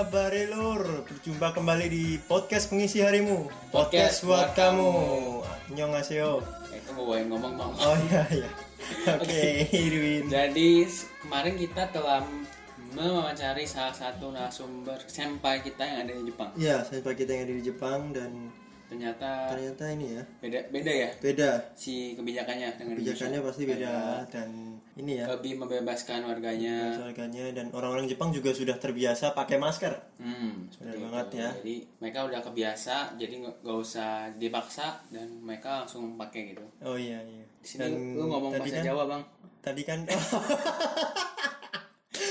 kabar lur? Berjumpa kembali di podcast pengisi harimu. Podcast buat buat kamu. Annyeonghaseyo. Eh, itu mau yang ngomong bang. Oh iya iya. Oke, Irwin. Jadi kemarin kita telah mewawancari salah satu narasumber senpai kita yang ada di Jepang. Iya, sampai kita yang ada di Jepang dan Ternyata ternyata ini ya beda beda ya beda. si kebijakannya dengan Kebijakannya Indonesia. pasti beda dan ini ya Lebih membebaskan warganya. masyarakat dan orang-orang Jepang juga sudah terbiasa pakai masker. Hmm, Benar banget itu. ya. Jadi mereka udah kebiasa, jadi nggak usah dipaksa dan mereka langsung pakai gitu. Oh iya iya. Di sini lu ngomong bahasa kan, Jawa bang. Tadi kan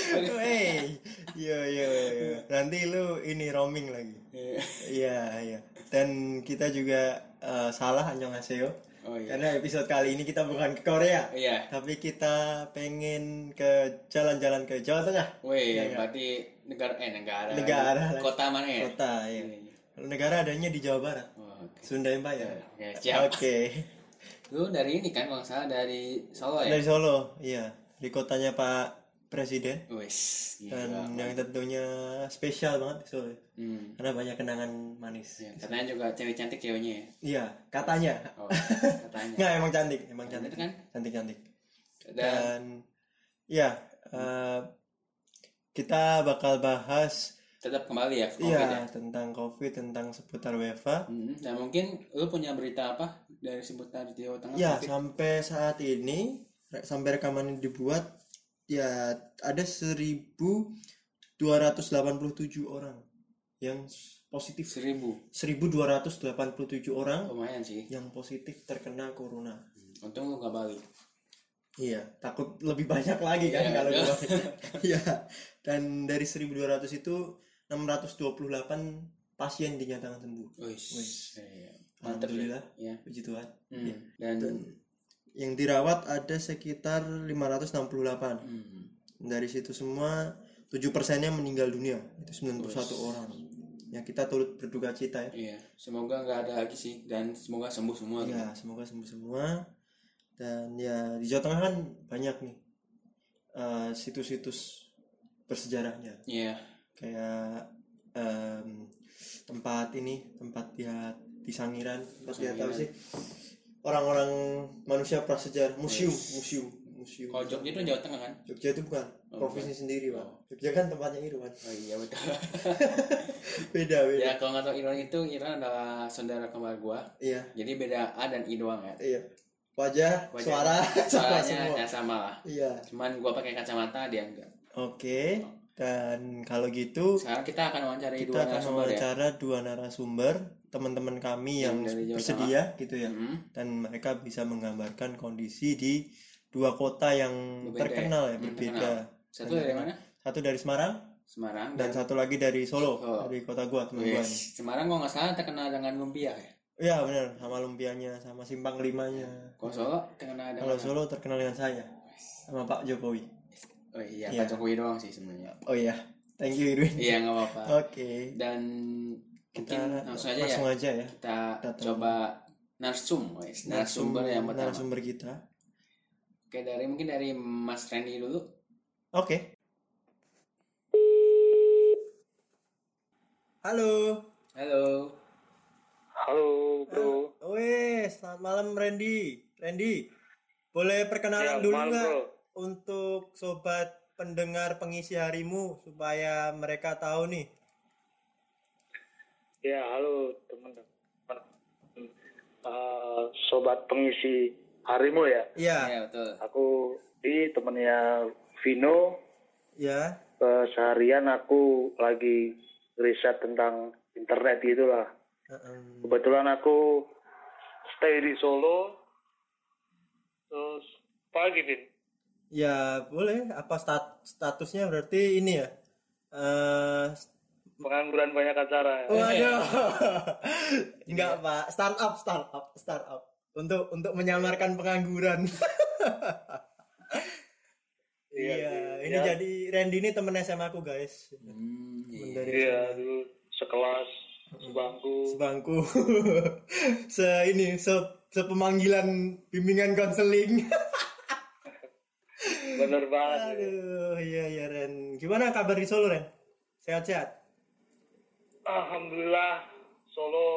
Wey, iya iya iya. Nanti lu ini roaming lagi. Iya iya. Dan kita juga eh, salah annyeonghaseyo. Oh iya. Karena episode kali ini kita bukan ke Korea, Iya. tapi kita pengen ke jalan-jalan ke Jawa Tengah. Wih, Iya, nggak? berarti negara eh negara. Negara. Kota mana ya? Kota ya. Iya, iya. Kalau negara adanya di Jawa Barat. Oh, oke. Sunda Empire. Oke, siap. Oke. Lu dari ini kan kalau salah dari Solo ya? Dari Solo, iya. Di kotanya Pak Presiden. Dan yang tentunya spesial banget Solo. Hmm. Karena banyak kenangan manis. Ya, katanya juga cewek cantik ceweknya ya. Iya, katanya. Oh, katanya. Nggak, emang cantik, emang cantik. Cantik kan? Cantik-cantik. Dan Dan ya, eh, kita bakal bahas tetap kembali ya iya COVID ya. tentang COVID, tentang seputar WFA. Hmm, Dan mungkin lu punya berita apa dari seputar Jawa Tengah? Ya, COVID? sampai saat ini sampai rekaman ini dibuat ya ada 1287 orang yang positif. Seribu. 1287 orang Lumayan sih. yang positif terkena corona. Untung lu nggak balik. Iya, takut lebih banyak lagi kan Iya, kalau iya. gua- Iya. Dan dari 1200 itu 628 pasien dinyatakan sembuh. Wis. Iya. Ya. Alhamdulillah. Ya. Puji Tuhan. Hmm. Dan, Dan yang dirawat ada sekitar 568. hmm. Dari situ semua 7 persennya meninggal dunia. Itu 91 orang. Ya kita turut berduka cita ya. Iya. Semoga nggak ada lagi sih dan semoga sembuh semua. gitu. Ya, semoga sembuh semua. Dan ya di Jawa Tengah kan banyak nih eh, situs-situs bersejarahnya. Iya. Kayak em, tempat ini, tempat dia di Sangiran, tempat dia tahu sih orang-orang manusia prasejarah, museum, museum, museum. Kalau Jogja itu Jawa Tengah kan? Jogja itu bukan provinsi sendiri, Pak. Oh. Jogja kan tempatnya Irwan. Oh iya betul. Beda, beda. ya kalau nggak tahu Irwan itu Irwan adalah saudara kembar gua. Iya, Jadi beda A dan I doang ya. iya. Wajah, Wajah- suara, sama semua. ya sama lah. Iya. Cuman gua pakai kacamata dia enggak. Oke. Dan kalau gitu Sekarang kita akan wawancarai kita dua akan narasumber ya. wawancara dua narasumber teman-teman kami yang, Yang dari Jawa bersedia gitu ya. Hmm. Dan mereka bisa menggambarkan kondisi di dua kota yang Berbeda terkenal ya? ya, berbeda. terkenal. Satu dari mana? Satu dari Semarang Semarang dan satu lagi dari Solo, Oh. dari kota gua, teman gua. Semarang kok nggak salah terkenal dengan lumpia ya. Iya benar, sama lumpianya, sama simpang limanya. Kalau Solo terkenal dengan Kalau Solo terkenal dengan saya, sama Pak Jokowi. Oh iya, Iya. Pak Jokowi doang sih sebenarnya. Oh iya, thank you Irwin. Iya nggak apa-apa. Oke, Dan kita langsung aja langsung ya. aja ya. Kita Datang. coba narsum, wis. narasumber yang pertama. narasumber kita. Oke dari mungkin dari Mas Randy dulu. Oke. Halo. Halo. Halo bro, Wes, selamat malam Randy. Randy, boleh perkenalan Ya, dulu nggak untuk sobat pendengar pengisi harimu supaya mereka tahu nih. Ya halo teman-teman, Eh, sobat pengisi harimu ya. Iya, Iya betul. Aku ini temennya Vino. ya. Eh, seharian aku lagi riset tentang internet gitulah. Heeh. Kebetulan aku stay di Solo. Terus pagi Vin. Ya boleh. Apa stat- statusnya berarti ini ya? Eh, Pengangguran banyak acara. Ya. waduh. Enggak pak. Startup, startup, startup. Untuk untuk menyamarkan pengangguran. Iya, Iya, iya. ini Ya. jadi Randy ini temen SMA aku guys. Hmm, iya. dari Iya dulu sekelas sebangku. sebangku. se ini se sepemanggilan bimbingan konseling. Bener banget. ya. Aduh, iya iya Ren. Gimana kabar di Solo Ren? Sehat-sehat? Alhamdulillah Solo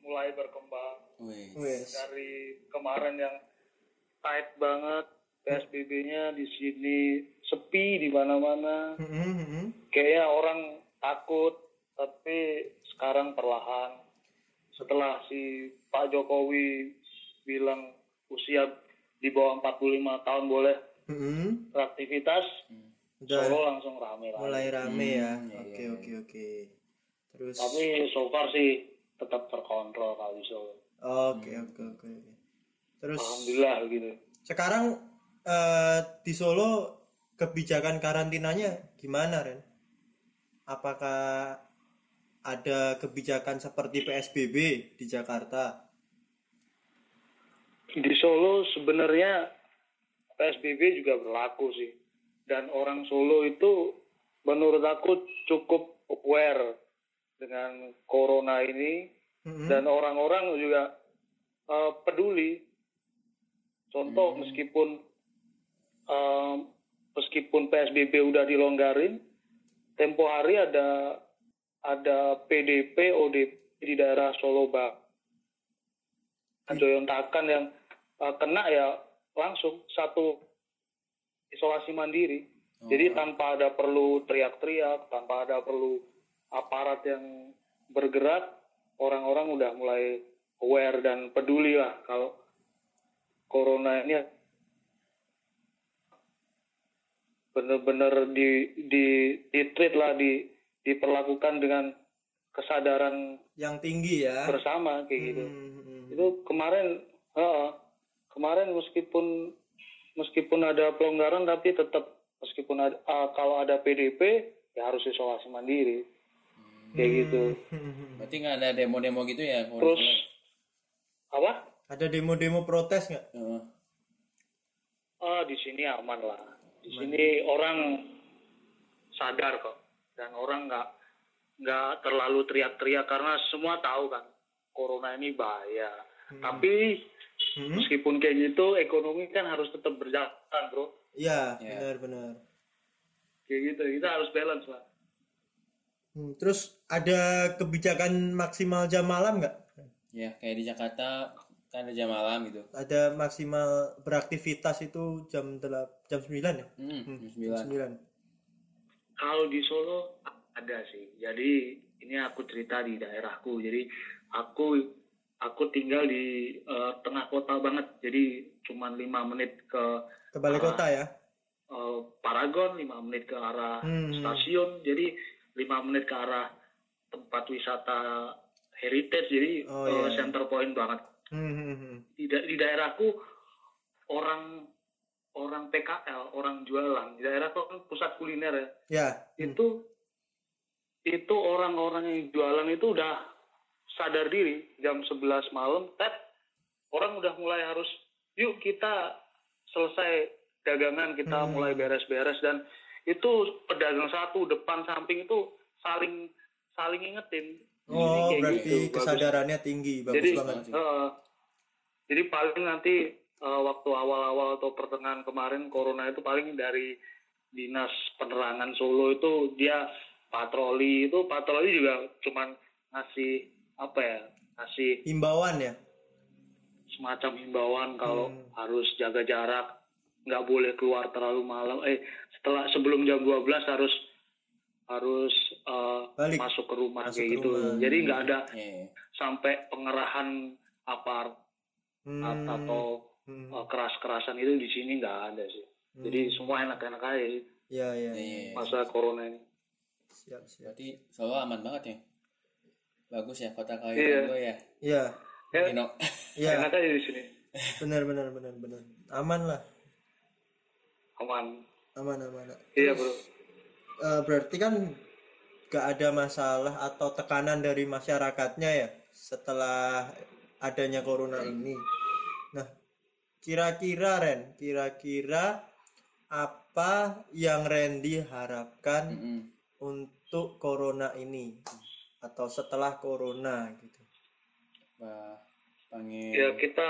mulai berkembang Wih. Wes. dari kemarin yang tight banget PSBB-nya di sini sepi di mana-mana. Mm-mm, mm-mm. Kayaknya orang takut, tapi sekarang perlahan. Setelah si Pak Jokowi bilang usia di bawah 45 tahun boleh Mm-mm. beraktivitas, Udah Solo langsung rame lah. mulai rame ya. Hmm, iya, Oke iya, oke oke. Terus Tapi so far sih tetap terkontrol kali Solo. oke oke oke. oke. Terus Alhamdulillah gitu. sekarang eh, di Solo kebijakan karantinanya gimana Ren? Apakah ada kebijakan seperti PSBB di Jakarta? Di Solo sebenarnya PSBB juga berlaku sih. Dan orang Solo itu menurut aku cukup aware dengan corona ini Mm-mm. dan orang-orang juga eh, peduli. Contoh meskipun eh, meskipun PSBB udah dilonggarin, tempo hari ada ada PDP ODP di daerah Solo Bak. Joyontakan yang eh, kena ya langsung satu isolasi mandiri. Jadi tanpa ada perlu teriak-teriak, tanpa ada perlu aparat yang bergerak, orang-orang udah mulai aware dan peduli lah kalau corona ini benar-benar di di di treat lah di diperlakukan dengan kesadaran Yang tinggi ya. bersama kayak gitu. Hmm, Itu kemarin heeh, kemarin meskipun meskipun ada pelonggaran tapi tetap meskipun ada, ah, kalau ada PDP ya harus isolasi mandiri. Kayak gitu. hmm. Berarti nggak ada demo-demo gitu ya? Terus apa? Ada demo-demo protes nggak? Heeh. Ah, di sini aman lah. Di sini orang sadar kok dan orang nggak nggak terlalu teriak-teriak karena semua tahu kan corona ini bahaya. Tapi Hmm? meskipun kayak gitu ekonomi kan harus tetap berjalan, bro. Iya, Ya. benar-benar. Kayak gitu kita harus balance lah. Hmm, terus ada kebijakan maksimal jam malam nggak? Ya kayak di Jakarta kan ada jam malam gitu. Ada maksimal beraktivitas itu jam delap jam 9 ya? Hmm, Hmm, jam jam 9. 9. Kalau di Solo ada sih. Jadi ini aku cerita di daerahku. Jadi aku aku tinggal di eh, tengah kota banget. Jadi cuman lima menit ke Ke balai kota ya? eh, Paragon, lima menit ke arah Hmm. stasiun. Jadi lima menit ke arah tempat wisata heritage. Jadi Oh, eh, iya. center point banget. Hmm, hmm, hmm. Di, da- di daerahku orang orang PKL, orang jualan. Di daerahku kan pusat kuliner ya. Ya. itu itu orang-orang yang jualan itu udah sadar diri jam 11 malam tet orang udah mulai harus yuk kita selesai dagangan kita Hmm. mulai beres-beres dan itu pedagang satu depan samping itu saling saling ingetin Oh, kayak berarti gitu, bagus. kesadarannya tinggi, bagus jadi banget. eh, jadi paling nanti eh, waktu awal-awal atau pertengahan kemarin corona itu paling dari dinas penerangan Solo itu dia patroli itu patroli juga cuman ngasih apa ya ngasih Himbauan ya? semacam himbauan kalau Hmm. harus jaga jarak nggak boleh keluar terlalu malam eh setelah sebelum jam 12 harus harus eh, Balik. masuk ke rumah Masuk kayak ke gitu rumah. jadi nggak ada Iya, iya. sampai pengerahan apart Hmm, atau hmm, uh, keras-kerasan itu di sini nggak ada sih. Jadi semua enak-enak aja Ya, ya, Iya, ya. iya. masa corona ini. Siap, siap. Berarti Solo aman banget ya? Bagus ya kota Iya. kelahiran gue ya. Ya, Ya, Gino. ya, enak aja di sini. benar, benar, benar, benar. Aman lah, Aman. aman, aman. Iya bro. Eh, berarti kan gak ada masalah atau tekanan dari masyarakatnya ya setelah adanya corona ini. Nah, kira-kira Ren, kira-kira apa yang Randy harapkan Mm-mm. untuk corona ini atau setelah corona gitu? Wah, panggil. Ya kita,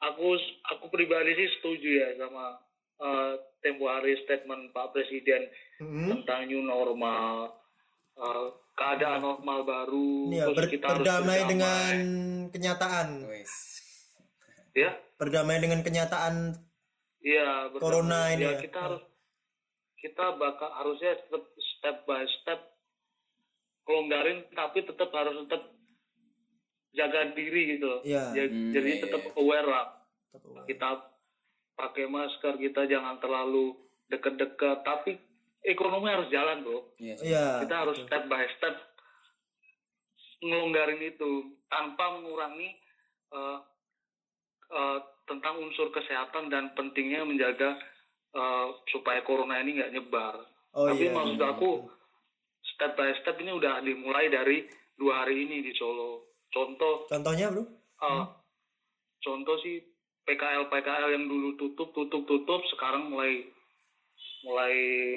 aku aku pribadi sih setuju ya sama uh, tempo hari statement Pak Presiden Hmm? tentang new normal. eh, keadaan normal baru ya, terus ber- kita harus berdamai berdamai. dengan kenyataan. Wes. ya Berdamai dengan kenyataan. iya berdamai. Corona ini ya, ya. kita harus kita bakal harusnya tetap step by step kelonggarin tapi tetap harus tetap jaga diri gitu. Iya. Ya, Hmm, jadi iya, tetap iya. aware lah Tetap aware. kita pakai masker kita jangan terlalu deket-deket tapi ekonomi harus jalan bro Iya. sih. Iya. kita harus step by step ngelonggarin itu tanpa mengurangi eh, eh, tentang unsur kesehatan dan pentingnya menjaga eh, supaya corona ini nggak nyebar. Oh Tapi iya. maksud aku step by step ini udah dimulai dari dua hari ini di Solo. Contoh, Contohnya bro? eh, contoh sih PKL PKL yang dulu tutup tutup tutup sekarang mulai mulai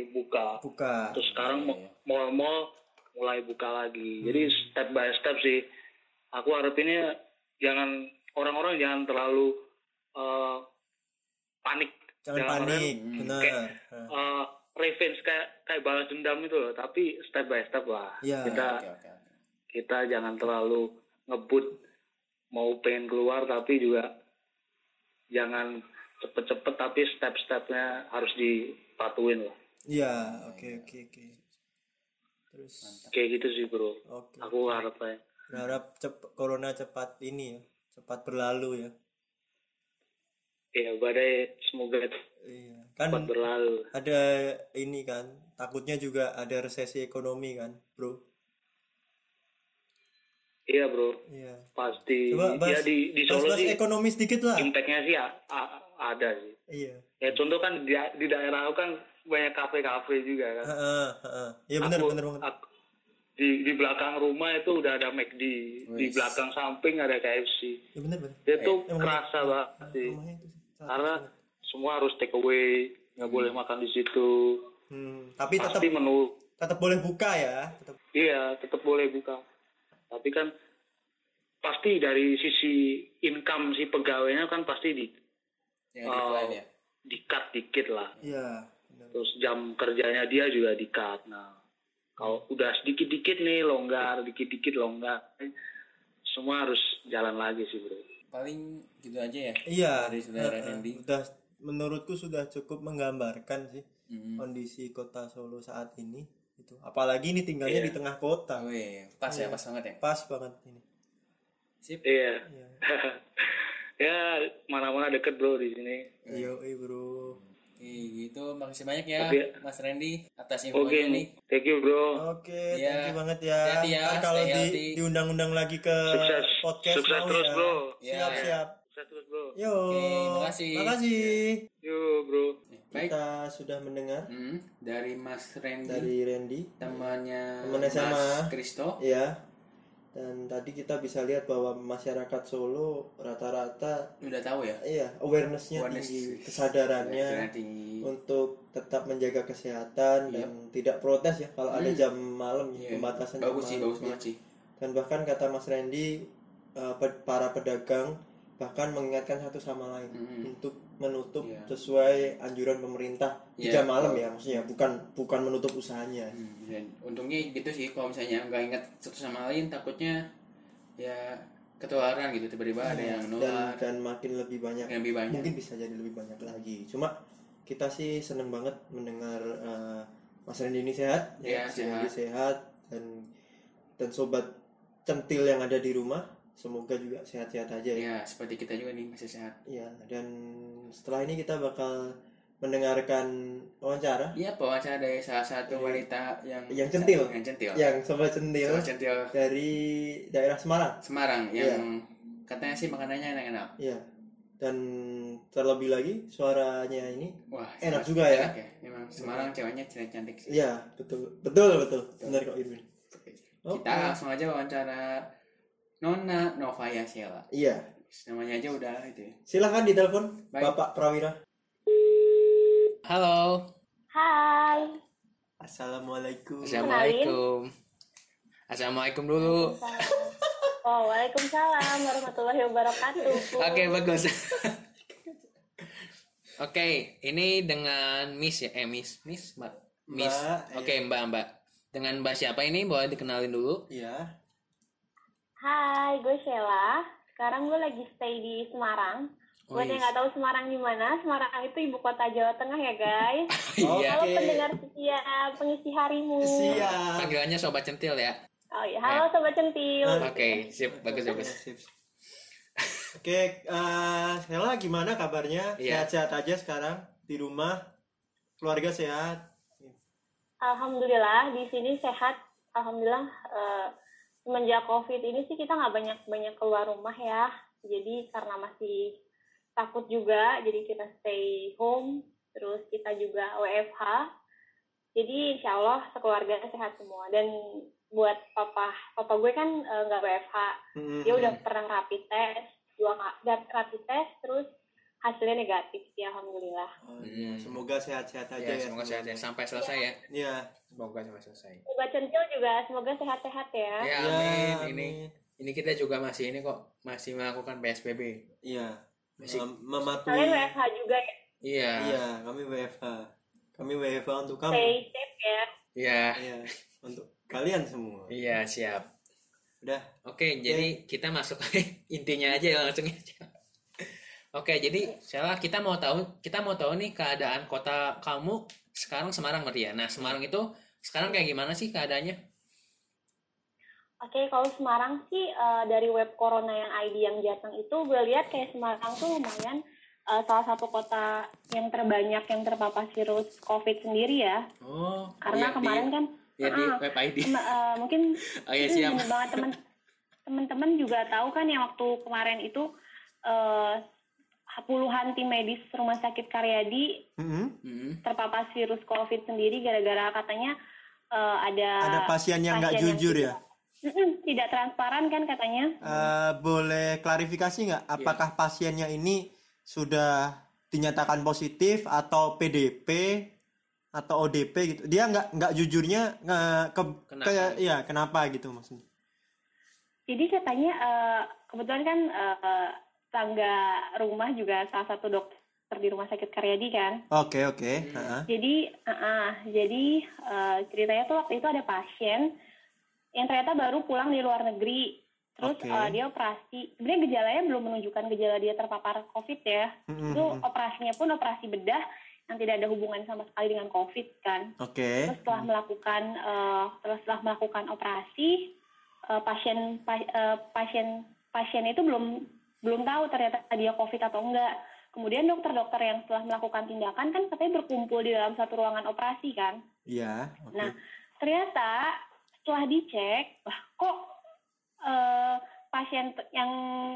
buka. Buka. Terus sekarang Iya, iya. mall-mall mulai buka lagi. Jadi Hmm. step by step sih. Aku harapinnya jangan orang-orang jangan terlalu eh, panik. Jangan Jangan panik. Benar. Kayak- Eh, revenge kayak kayak balas dendam itu loh. Tapi step by step lah. Iya. Kita oke, oke. kita jangan terlalu ngebut mau pengen keluar tapi juga jangan cepet-cepet tapi step-stepnya harus dipatuin lah. Iya. Oke oke oke. Terus. Kayak gitu sih bro. Oke. Aku harapnya. Berharap cep- corona cepat ini ya. Cepat berlalu ya. Ya badai semoga Iya. Kan cepat berlalu. ada ini kan. Takutnya juga ada resesi ekonomi kan, bro. Iya bro, Iya. pasti. Coba bahas, ya di di Solo bahas, bahas sih ekonomi sedikit lah. impactnya sih a- a- ada sih. Iya. Ya contoh kan di, di daerah aku kan banyak kafe-kafe juga kan. Heeh, heeh. Iya benar benar banget. aku- di di belakang rumah itu udah ada McD, di belakang samping ada KFC. Iya benar benar. Itu Emang kerasa banget sih. Karena semua harus take away, nggak boleh makan di situ. Hmm, tapi tetap Pasti menu tetap boleh buka ya. Tetap. Iya, tetap boleh buka. Tapi kan pasti dari sisi income si pegawainya kan pasti di Yang Oh. decline ya. di cut dikit lah. Iya. benar. Terus jam kerjanya dia juga di cut. Nah, kalau udah sedikit-dikit nih longgar, dikit-dikit longgar, semua harus jalan lagi sih bro. Paling gitu aja ya. Iya. Dari saudara. Randy. Udah menurutku sudah cukup menggambarkan sih Hmm. kondisi kota Solo saat ini. Itu. Apalagi ini tinggalnya Iya. di tengah kota. Wih, pas ya, pas banget ya. Pas banget ini. Sip. Iya. Iya. ya mana-mana deket bro di sini. Yo, eh, bro. Oke, gitu. Makasih banyak ya, Tapi- Mas Randy atas Oke infonya nih. thank you bro. Oke, Iya. thank you banget ya. Hati-hati ya, Ntar kalau di, diundang-undang lagi ke Sukses, podcast sukses terus ya. bro. Iya. Siap, siap. Sukses terus bro. Yo. Oke, makasih. Makasih. Yuk bro. Baik. Kita sudah mendengar Hmm, dari Mas Randy, dari Randy. temannya Teman SMA. Mas Kristo. Ya. Dan tadi kita bisa lihat bahwa masyarakat Solo rata-rata Udah tahu ya? iya awarenessnya Awareness. tinggi, kesadarannya tinggi. untuk tetap menjaga kesehatan dan tidak protes ya kalau ada jam malam Iya. pembatasan jam Bagus sih, malam. bagus banget sih. Dan bahkan kata Mas Randy eh, para pedagang bahkan mengingatkan satu sama lain Mm-mm. untuk menutup Iya. sesuai anjuran pemerintah. Iya, jam malam ya maksudnya bukan bukan menutup usahanya. Hmm, dan untungnya gitu sih kalau misalnya nggak ingat satu sama lain takutnya ya ketularan gitu tiba-tiba ada yang dan nular. dan makin lebih banyak. Yang lebih banyak. Mungkin bisa jadi lebih banyak lagi. Cuma kita sih seneng banget mendengar eh, Mas Randy ini sehat Iya, Mas Randy sehat dan dan sobat centil yang ada di rumah semoga juga sehat-sehat aja ya ya seperti kita juga nih masih sehat Iya, dan setelah ini kita bakal mendengarkan wawancara iya wawancara dari salah satu wanita yang Yang centil. yang centil yang sobat centil Sobat centil dari daerah Semarang. Semarang yang katanya sih makanannya enak-enak Iya. Dan terlebih lagi suaranya ini wah Enak juga ya. enak memang Semarang ceweknya cantik-cantik sih iya, betul. Betul, betul. Benar kok Irwin. Oke. kita langsung aja wawancara Nona Novaya Sheila Iya. namanya aja udah itu ya. Silahkan ditelepon Baik. Bapak Prawira. halo Hai. Assalamualaikum. Assalamualaikum. Assalamualaikum dulu. Oh, Waalaikumsalam warahmatullahi wabarakatuh. Oke, bagus. Oke, ini dengan Miss ya, eh Miss, Miss, Mbak. Miss. Mbak, Oke, Mbak, Mbak. dengan Mbak siapa ini? Boleh dikenalin dulu. Iya. Hai, gue Sheila. Sekarang gue lagi stay di Semarang. Buat Wih. yang nggak tahu Semarang di mana, Semarang itu ibu kota Jawa Tengah ya guys. Iya. Halo Oke. pendengar setia pengisi harimu. Siap. Panggilannya sobat centil ya. Oh iya, halo sobat centil. Oke, sip, bagus bagus. Sip. Oke, eh Sheila gimana kabarnya? Iya. Sehat-sehat aja sekarang di rumah? Keluarga sehat? Alhamdulillah di sini sehat. Alhamdulillah eh, semenjak COVID ini sih kita nggak banyak banyak keluar rumah ya. Jadi karena masih takut juga, jadi kita stay home. Terus kita juga WFH. Jadi insya Allah sekeluarga sehat semua. Dan buat papa papa gue kan eh, nggak WFH. Mm-mm. Dia udah pernah rapid test dua rapid test terus hasilnya negatif sih alhamdulillah. Oh, iya. Hmm. Semoga sehat-sehat aja Ya, ya. semoga sehat ya sampai selesai ya. Iya. Semoga sampai selesai. Sobat centil juga semoga sehat-sehat ya. Ya, Ya, amin. Ini ini kita juga masih ini kok masih melakukan PSBB. Iya. Masih- Mem- mematuhi. Kalian WFH juga ya. Iya. Iya, kami WFH. Kami WFH untuk kamu. Stay safe ya. Iya. Iya, untuk kalian semua. Iya, siap. Udah. Oke, jadi kita masuk intinya aja ya, langsung aja. Oke, jadi salah kita mau tahu kita mau tahu nih keadaan kota kamu sekarang Semarang berarti ya. Nah, Semarang itu sekarang kayak gimana sih keadaannya? Oke, kalau Semarang sih eh, dari web Corona yang ID yang Jateng itu gue lihat kayak Semarang tuh lumayan eh, salah satu kota yang terbanyak yang terpapar virus COVID sendiri ya. Oh, Karena iya, kemarin di, kan ya di Ah, web ID. tem- eh, mungkin Oh iya siap. banget temen teman-teman juga tahu kan yang waktu kemarin itu eh, puluhan tim medis rumah sakit Karyadi Mm-mm. Hmm. terpapar virus COVID sendiri gara-gara katanya eh, ada Ada pasien yang nggak jujur tidak- ya. Mm-mm, tidak transparan kan katanya. Eh, boleh klarifikasi nggak? Iya. Apakah pasiennya ini sudah dinyatakan positif atau PDP atau ODP gitu? Dia nggak nggak jujurnya nggak ke, Kenapa? kayak iya kenapa gitu maksudnya? Jadi katanya eh, kebetulan kan eh, tangga rumah juga salah satu dokter di rumah sakit Karyadi kan. Oke oke. Ha-ha. Jadi, ah, ah, jadi eh, ceritanya tuh waktu itu ada pasien yang ternyata baru pulang di luar negeri. Terus Oke. eh, dia operasi. Sebenarnya gejalanya belum menunjukkan gejala dia terpapar COVID ya. Mm-mm. Itu operasinya pun operasi bedah yang tidak ada hubungan sama sekali dengan COVID kan. Oke. Terus setelah melakukan eh, setelah setelah melakukan operasi eh, pasien pa- eh, pasien pasien itu belum belum tahu ternyata dia COVID atau enggak. Kemudian dokter-dokter yang setelah melakukan tindakan kan katanya berkumpul di dalam satu ruangan operasi kan. Iya. Oke. Nah, ternyata setelah dicek, wah kok eh, pasien yang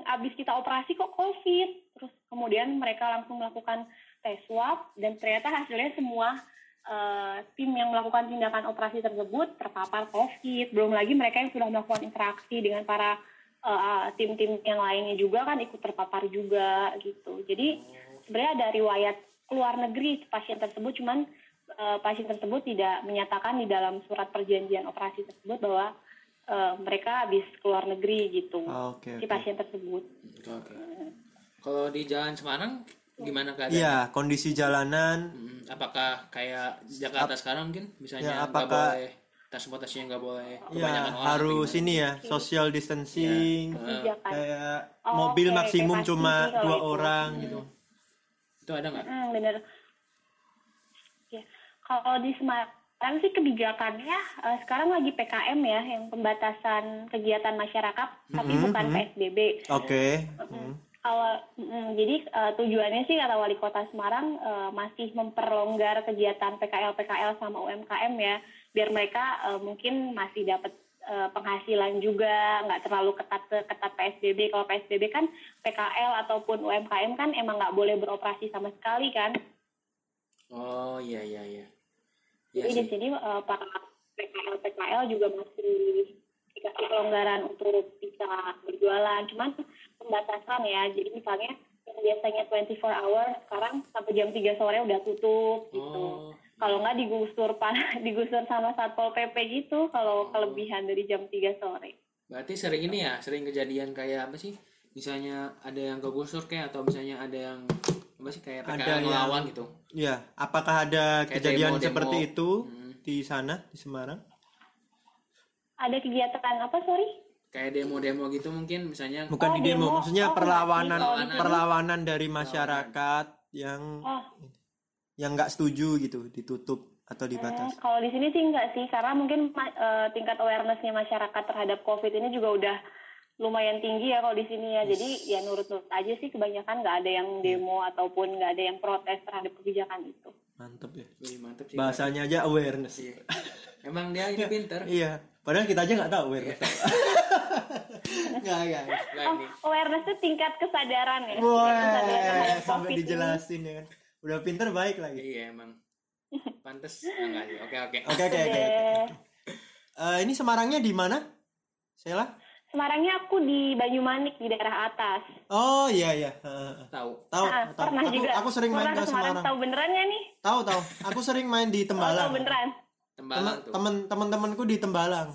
habis kita operasi kok COVID. Terus kemudian mereka langsung melakukan tes swab dan ternyata hasilnya semua eh, tim yang melakukan tindakan operasi tersebut terpapar COVID. Belum lagi mereka yang sudah melakukan interaksi dengan para eh, tim-tim yang lainnya juga kan ikut terpapar juga gitu. Jadi sebenarnya ada riwayat keluar negeri pasien tersebut, cuman eh, pasien tersebut tidak menyatakan di dalam surat perjanjian operasi tersebut bahwa eh, mereka habis keluar negeri gitu. Ah, Oke Si pasien tersebut. Oke. Kalau di jalan Semarang gimana keadaan? Iya kondisi jalanan. Hmm, apakah kayak Jakarta sekarang mungkin misalnya Ya, nggak apakah- boleh transportasinya nggak boleh Ya kebanyakan orang harus gimana? ini ya social distancing. Kebijakan. Kayak Oh, mobil oke, maksimum kayak cuma kalau dua itu. orang gitu. itu ada nggak? Hmm, bener. Ya. Kalau di Semarang sih kebijakannya eh, sekarang lagi PKM ya, yang pembatasan kegiatan masyarakat, tapi Mhm, bukan mhm. PSBB. Oke. Mm-mm. Hmm. Kalau mm, jadi eh, tujuannya sih kata wali kota Semarang eh, masih memperlonggar kegiatan PKL PKL sama UMKM ya, biar mereka eh, mungkin masih dapat eh, penghasilan juga, nggak terlalu ketat ketat PSBB. Kalau PSBB kan PKL ataupun UMKM kan emang nggak boleh beroperasi sama sekali kan. Oh iya iya iya. Iya Jadi di sini eh, para PKL PKL juga masih dikasih pelonggaran untuk bisa berjualan. Cuman pembatasan ya. Jadi misalnya yang biasanya 24 hour sekarang sampai jam 3 sore udah tutup gitu. Oh. Kalau nggak digusur digusur sama satpol pp gitu kalau kelebihan dari jam 3 sore. Berarti sering ini ya, sering kejadian kayak apa sih? Misalnya ada yang kegusur kayak atau misalnya ada yang apa sih kayak Ada yang- ngelawan gitu. Ya, apakah ada Kayak kejadian demo-demo. seperti itu Hmm. di sana di Semarang? Ada kegiatan apa sorry? Kayak demo-demo gitu mungkin misalnya bukan Oh, di demo, demo. maksudnya Oh, perlawanan perlawanan. perlawanan dari masyarakat yang oh. yang nggak setuju gitu ditutup atau dibatas. Hmm, kalau di sini sih enggak sih, karena mungkin eh, tingkat awarenessnya masyarakat terhadap COVID ini juga udah lumayan tinggi ya kalau di sini ya. Jadi ya nurut-nurut aja sih kebanyakan nggak ada yang demo ataupun nggak ada yang protes terhadap kebijakan itu. mantep ya. Wih, mantep sih. Bahasanya aja awareness. Iya. emang dia ini pinter. Iya padahal kita aja nggak tahu awareness nggak nggak lah Oh, awareness itu tingkat kesadaran ya. Tingkat kesadaran Wah, sampai dijelasin ya kan. Udah pinter baik lagi. iya emang pantes Ah, enggak sih oke oke Oke oke oke. Deh. Eh, ini Semarangnya di mana? Sela? Semarangnya aku di Banyumanik di daerah atas. Oh iya iya. Heeh, heeh. tahu Tahu Ah, tahu. pernah Aku juga. aku sering main ke Semarang. Tahu beneran nggak nih? Tahu tahu. Aku sering main di Oh, Tembalang. tahu beneran. Tembalang tuh Temen temen temanku di Tembalang.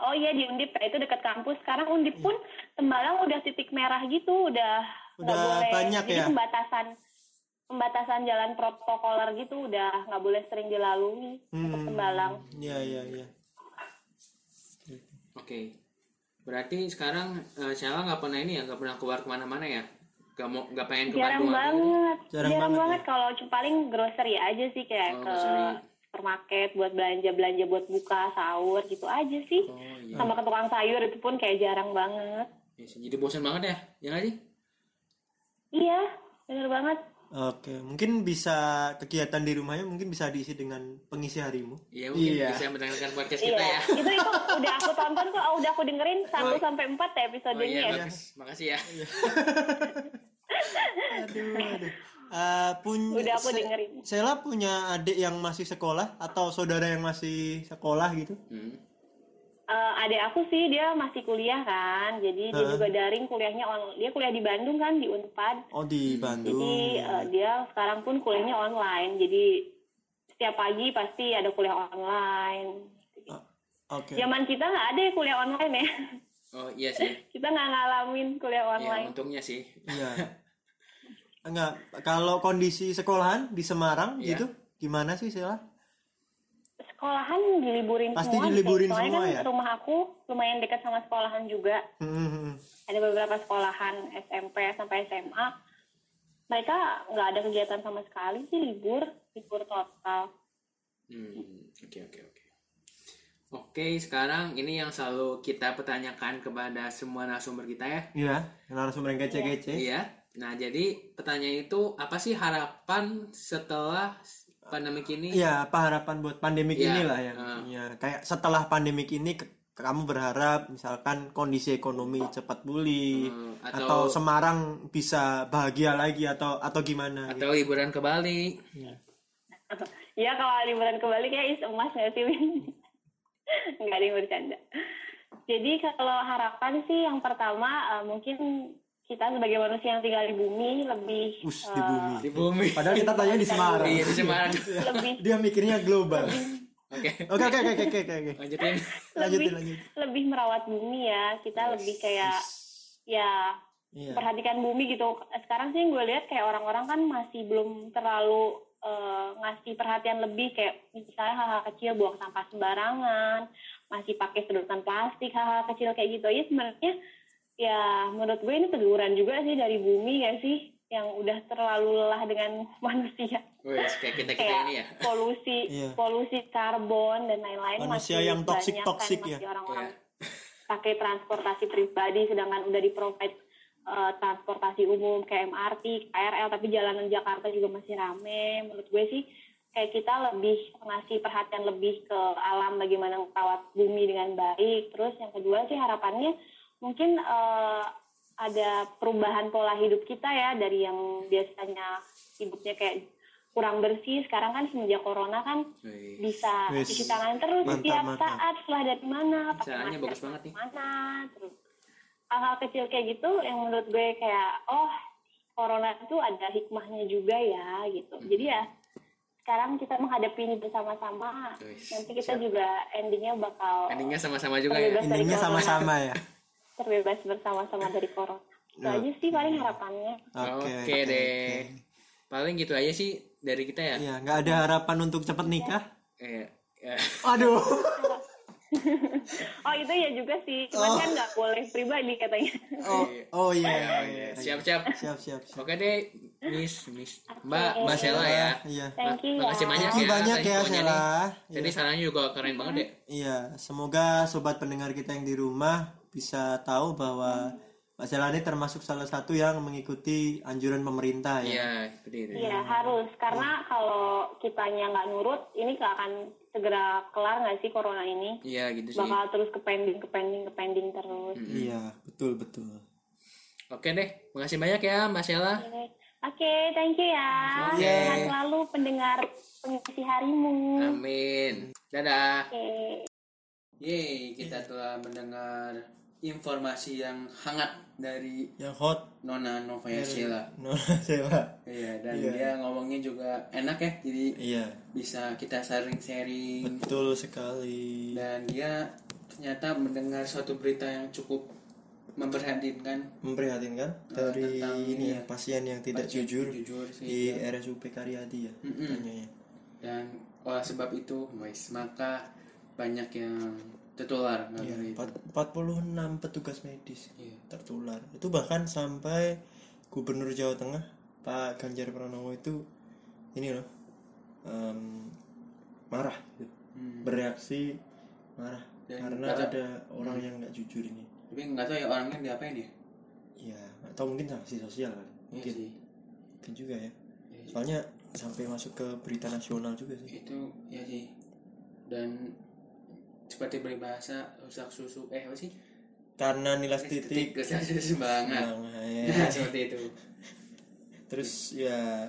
Oh iya di Undip ya, itu dekat kampus. Sekarang Undip pun Tembalang udah titik merah gitu, udah nggak Udah boleh. banyak Jadi ya? pembatasan pembatasan jalan protokoler gitu udah nggak boleh sering dilalui untuk Tembalang. Iya iya iya. oke berarti sekarang eh, Sheila nggak pernah ini ya nggak pernah keluar ke mana-mana ya nggak mau nggak pengen ke Jarang Bandung gitu? banget, Jarang jarang, banget banget, kalau cuma paling grocery aja sih kayak Oh, ke grocery. Supermarket buat belanja belanja buat buka sahur gitu aja sih. oh iya Sama ke tukang sayur itu pun kayak jarang banget. Ya jadi bosan banget ya ya sih Iya, bener banget. Oke, mungkin bisa kegiatan di rumahnya mungkin bisa diisi dengan pengisi harimu. Iya mungkin Iya. bisa mendengarkan podcast kita Iya, ya. itu itu udah aku tonton kok, udah aku dengerin 1 sampai 4 ya Oh episodenya iya ya. bagus, makasih ya. Aduh, aduh. Eh, punya Udah aku Se- dengerin. Sela punya adik yang masih sekolah atau saudara yang masih sekolah gitu? Hmm. Eh, adik aku sih dia masih kuliah kan, jadi dia Heeh. juga daring kuliahnya on, dia kuliah di Bandung kan di Unpad. Oh di Bandung. Jadi eh, dia sekarang pun kuliahnya online, jadi setiap pagi pasti ada kuliah online. Oke. Zaman kita nggak ada ya kuliah online ya, Oh iya sih. kita nggak ngalamin kuliah Iya online. untungnya sih. Iya. Enggak, kalau kondisi sekolahan di Semarang Iya. gitu gimana sih Sela? Sekolahan diliburin Pasti semua, diliburin deh. Soalnya semua kan ya? rumah aku lumayan dekat sama sekolahan juga. Hmm, ada beberapa sekolahan SMP sampai SMA mereka nggak ada kegiatan sama sekali sih libur libur total Hmm, oke oke oke. Oke, sekarang ini yang selalu kita pertanyakan kepada semua narasumber kita ya. Iya, narasumber yang kece-kece. Iya. Nah, jadi pertanyaan itu apa sih harapan setelah pandemi ini? Iya, apa harapan buat pandemik Iya, inilah ya. heeh. Iya, kayak setelah pandemik ini kamu berharap misalkan kondisi ekonomi cepat pulih Hmm, atau, atau Semarang bisa bahagia lagi atau atau gimana gitu. atau liburan ke Bali. ya kalau liburan ke Bali kayak is emas nggak sih Win? nggak ada yang bercanda jadi kalau harapan sih yang pertama eh, mungkin kita sebagai manusia yang tinggal di bumi lebih Us, di eh, bumi. Di bumi. Padahal kita tanya di Semarang. Iya, di Semarang. lebih Dia mikirnya global. Oke. Oke oke oke oke oke oke. Lanjutin. Lanjutin lebih lanjutin. lebih merawat bumi ya kita lebih kayak ya Iya. perhatikan bumi gitu. Sekarang sih gue lihat kayak orang-orang kan masih belum terlalu eh, ngasih perhatian lebih kayak misalnya hal-hal kecil buang sampah sembarangan, masih pakai sedotan plastik, hal-hal kecil kayak gitu aja sebenarnya ya menurut gue ini teguran juga sih dari bumi ya sih yang udah terlalu lelah dengan manusia Wih, kayak kita kita kayak ini ya. polusi Iya. polusi karbon dan lain-lain Manusia masih yang toksik- banyak toksik kan, ya. orang-orang Iya. pakai transportasi pribadi sedangkan udah di provide eh, transportasi umum kayak MRT, KRL tapi jalanan Jakarta juga masih rame menurut gue sih kayak kita lebih ngasih perhatian lebih ke alam bagaimana merawat bumi dengan baik terus yang kedua sih harapannya mungkin eh, ada perubahan pola hidup kita ya dari yang biasanya hidupnya kayak kurang bersih sekarang kan semenjak corona kan Wih. bisa cuci tangan terus Mantap, setiap mantap. saat setelah dari mana pakai masker bagus banget nih. mana terus hal-hal kecil kayak gitu yang menurut gue kayak oh corona itu ada hikmahnya juga ya gitu Hmm. jadi ya sekarang kita menghadapi ini bersama-sama nanti kita siap. juga endingnya bakal Endingnya sama-sama juga ya. Corona. sama-sama ya. terbebas bersama-sama dari corona itu Nah. aja sih paling harapannya Oke. Oke deh. Paling gitu aja sih dari kita ya. Iya, nggak ada harapan untuk cepet nikah. Eh, ya. Aduh. oh itu ya juga sih cuman Oh. kan nggak boleh pribadi katanya oh oh iya Iya, iya, iya. iya. Siap-siap. siap siap siap Oke deh, Miss, Miss, Mbak, Mbak Sela ya. iya thank you Makasih ya banyak Thank banyak ya infonya nih. Sela Jadi sarannya juga keren banget deh. Iya, semoga sobat pendengar kita yang di rumah bisa tahu bahwa Mbak Sela ini termasuk salah satu yang mengikuti anjuran pemerintah ya. Iya, seperti itu. Iya harus karena kalau kitanya nggak nurut ini nggak akan segera kelar nggak sih corona ini Iya, gitu sih. bakal terus ke pending ke pending ke pending terus Iya, betul betul. Oke deh, makasih banyak ya Mbak Sela. Oke, Oke, thank you ya. Oke. Sehat selalu pendengar pengisi harimu. Amin. Dadah. Oke. Yeay, kita telah mendengar informasi yang hangat dari Yang hot Nona Novaya Sela. Nona Sela. Iya, dan Iya. dia ngomongnya juga enak ya. Jadi Iya, bisa kita sharing-sharing betul sekali. dan dia ternyata mendengar suatu berita yang cukup memprihatinkan Memprihatinkan Eh, dari tentang ini ya ya, pasien yang tidak pasien jujur, jujur sih, di ya. RSUP Karyadi ya. Mm-mm. Tanyanya. dan oleh sebab itu wes maka banyak yang tertular empat- 46 petugas medis Iya. tertular. Itu bahkan sampai Gubernur Jawa Tengah Pak Ganjar Pranowo itu ini loh em, marah gitu. Hmm. bereaksi marah Dan karena kata- ada orang yang nggak jujur ini. tapi nggak tahu ya orangnya diapain ya Ya, tahu mungkin sanksi sosial kali. Iya Mungkin, sih mungkin juga ya. Iya sih. Soalnya sampai masuk ke berita nasional juga sih. itu ya sih dan seperti berbahasa rusak susu eh apa sih? Karena nilai titik rusak susu banget Nah, nah, ya. seperti itu. Terus ya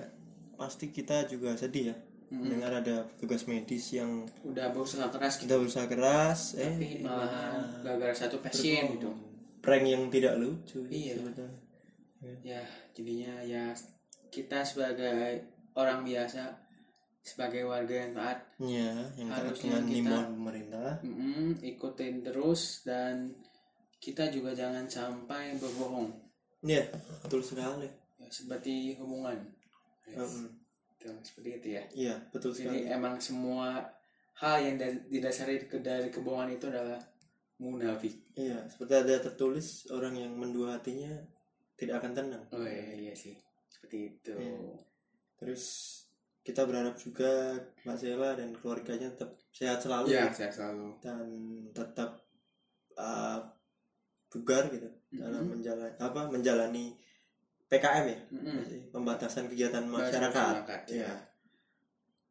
pasti kita juga sedih ya mendengar ada petugas medis yang udah berusaha keras kita gitu berusaha keras eh tapi malah gara-gara satu pasien gitu. Prank yang tidak lucu Iya. sebetulnya. ya jadinya ya kita sebagai orang biasa sebagai warga yang taat. Ya yang Harusnya dengan kita- pemerintah. Mm, ikutin terus dan kita juga jangan sampai berbohong. Ya betul sekali. Ya, seperti hubungan. Yes. Mm, Tuh, seperti itu ya. Iya betul sekali. jadi emang semua hal yang da- didasari dari kebohongan itu adalah munafik. Iya seperti ada tertulis orang yang mendua hatinya tidak akan tenang. Oh iya, iya sih. Seperti itu. Iya. terus kita berharap juga Mbak Sela dan keluarganya tetap sehat selalu ya. saya selalu. Dan tetap uh, bugar gitu dalam Mhm. menjalani apa menjalani PKM ya. Mm-mm. pembatasan kegiatan Masyarakat, masyarakat ya. ya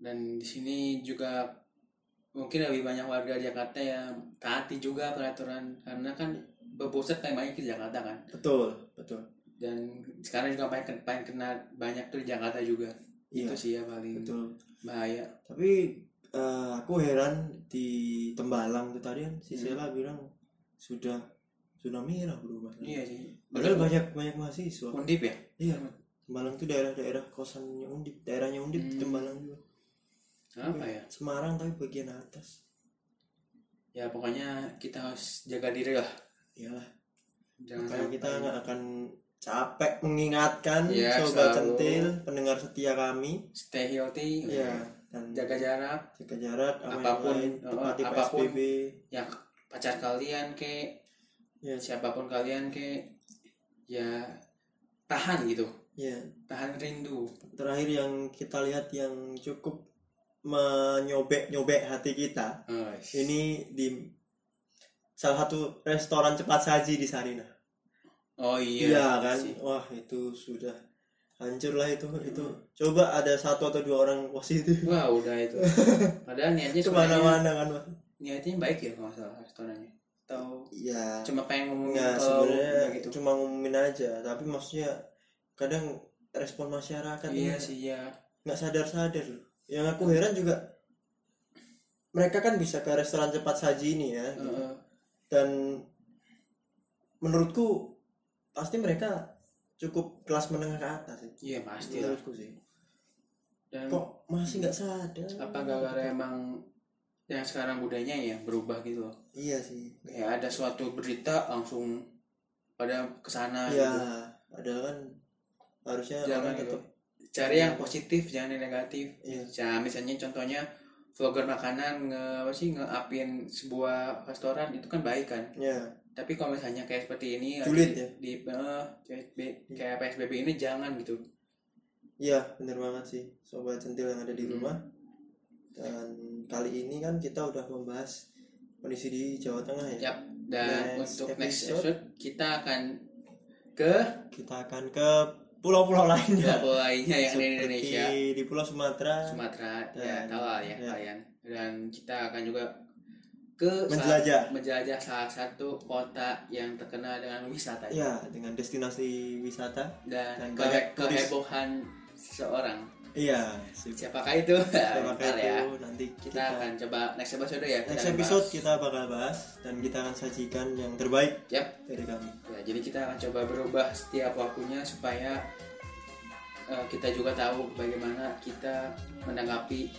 dan di sini juga mungkin lebih banyak warga Jakarta yang taati juga peraturan. Karena kan berpusat paling banyak di Jakarta kan. Betul betul. Dan sekarang juga ken- paling kena banyak tuh di Jakarta juga Iya. itu sih ya paling betul. bahaya. Tapi uh, aku heran di Tembalang tuh tadi kan si Hmm. Sela bilang sudah zona merah berubah iya sih. Padahal banyak banyak mahasiswa. Undip ya? Iya. Tembalang tuh daerah-daerah kosannya Undip daerahnya Undip Hmm. Tembalang juga. Apa ya? Semarang tapi bagian atas. Ya pokoknya kita harus jaga diri lah. Iyalah. Jangan Makanya kita nggak akan capek mengingatkan Iya, sobat selalu. centil pendengar setia kami. Stay healthy. Ya dan jaga jarak. jaga jarak Apa pun, lain, oh, apa pun. PSBB ya pacar kalian ke. Ya siapa pun kalian ke. Ya tahan gitu. Ya tahan rindu. Terakhir yang kita lihat yang cukup menyobek nyobek hati kita Oh, ini di salah satu restoran cepat saji di Sarina oh iya iya kan sih. wah itu sudah hancur lah itu itu coba ada satu atau dua orang positif wah udah itu padahal niatnya ke mana-mana sebenarnya kan Mas? niatnya baik ya kalau salah restorannya atau Iya. cuma pengen ngomongin kalau sebenarnya gitu cuma ngumumin aja, tapi maksudnya kadang respon masyarakat iya sih ya nggak sadar-sadar loh. Yang aku heran juga mereka kan bisa ke restoran cepat saji ini ya, gitu. Heeh. dan menurutku pasti mereka cukup kelas menengah ke atas sih. iya pasti Menurutku sih. dan Kok masih nggak sadar? apa gara-gara emang yang sekarang budayanya ya berubah gitu loh Iya sih. kayak ada suatu berita langsung pada ke sana Iya, gitu padahal kan harusnya jangan gitu tetap cari yang positif jangan yang negatif Iya. Nah, misalnya contohnya vlogger makanan nge apa sih nge-upin sebuah restoran itu kan baik kan ya tapi kalau misalnya kayak seperti ini Sulit lagi ya? di eh, PSB kayak PSBB ini jangan gitu iya bener banget sih sobat centil yang ada di Hmm. rumah dan kali ini kan kita udah membahas kondisi di Jawa Tengah ya Yap, dan Next untuk next episode. episode kita akan ke kita akan ke pulau-pulau lainnya pulau lainnya yang di Indonesia di Pulau Sumatera Sumatera Dan- ya tahu lah ya, ya. kalian dan kita akan juga ke Menjelajah. sa- menjelajah salah satu kota yang terkenal dengan wisata ya dengan destinasi wisata dan, Dan ke- kehebohan seseorang iya si- siapakah itu siapakah Ntar ya itu nanti kita kita, akan coba next episode ya next episode bahas. kita bakal bahas dan kita akan sajikan yang terbaik Yap. dari kami Ya, jadi kita akan coba berubah setiap waktunya supaya eh, kita juga tahu bagaimana kita menanggapi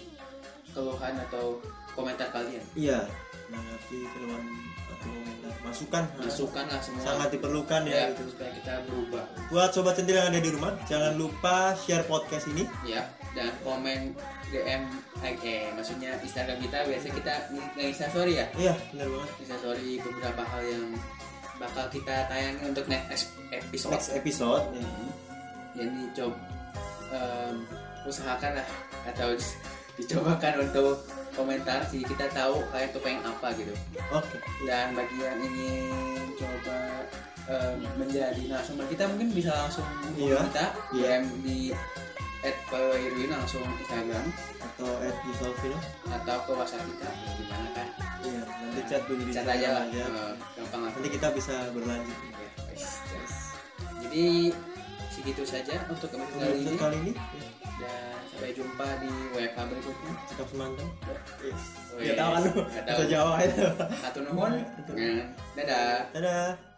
keluhan atau komentar kalian. iya menanggapi keluhan atau masukan Masukkan lah semua. sangat diperlukan ya, ya, gitu supaya kita berubah. buat sobat centil yang ada di rumah jangan lupa share podcast ini Ya, dan komen DM eh, eh, maksudnya Instagram kita biasa kita nge story ya. iya benar banget Insta story beberapa hal yang bakal kita tayangi untuk next episode. next episode ya. Jadi coba em, usahakan lah atau dicobakan untuk komentar sih kita tahu kalian tuh pengen apa gitu. Oke. Dan bagi yang ingin coba em, menjadi narasumber kita mungkin bisa langsung Iya. kita. Iya. DM di @irwin langsung Instagram. Atau at Yusuf Film atau ke WhatsApp kita gimana kan? Iya nanti chat dulu di chat aja lah. aja. eh, gampang nanti kita bisa berlanjut. Ya, wes, wes. jadi segitu saja untuk episode kali ini. kali ini. ya, dan sampai jumpa di WFH berikutnya. Cakap semantap yes. Ya tahu kan lu. Jawa itu. Satu nuhun. Dadah. dadah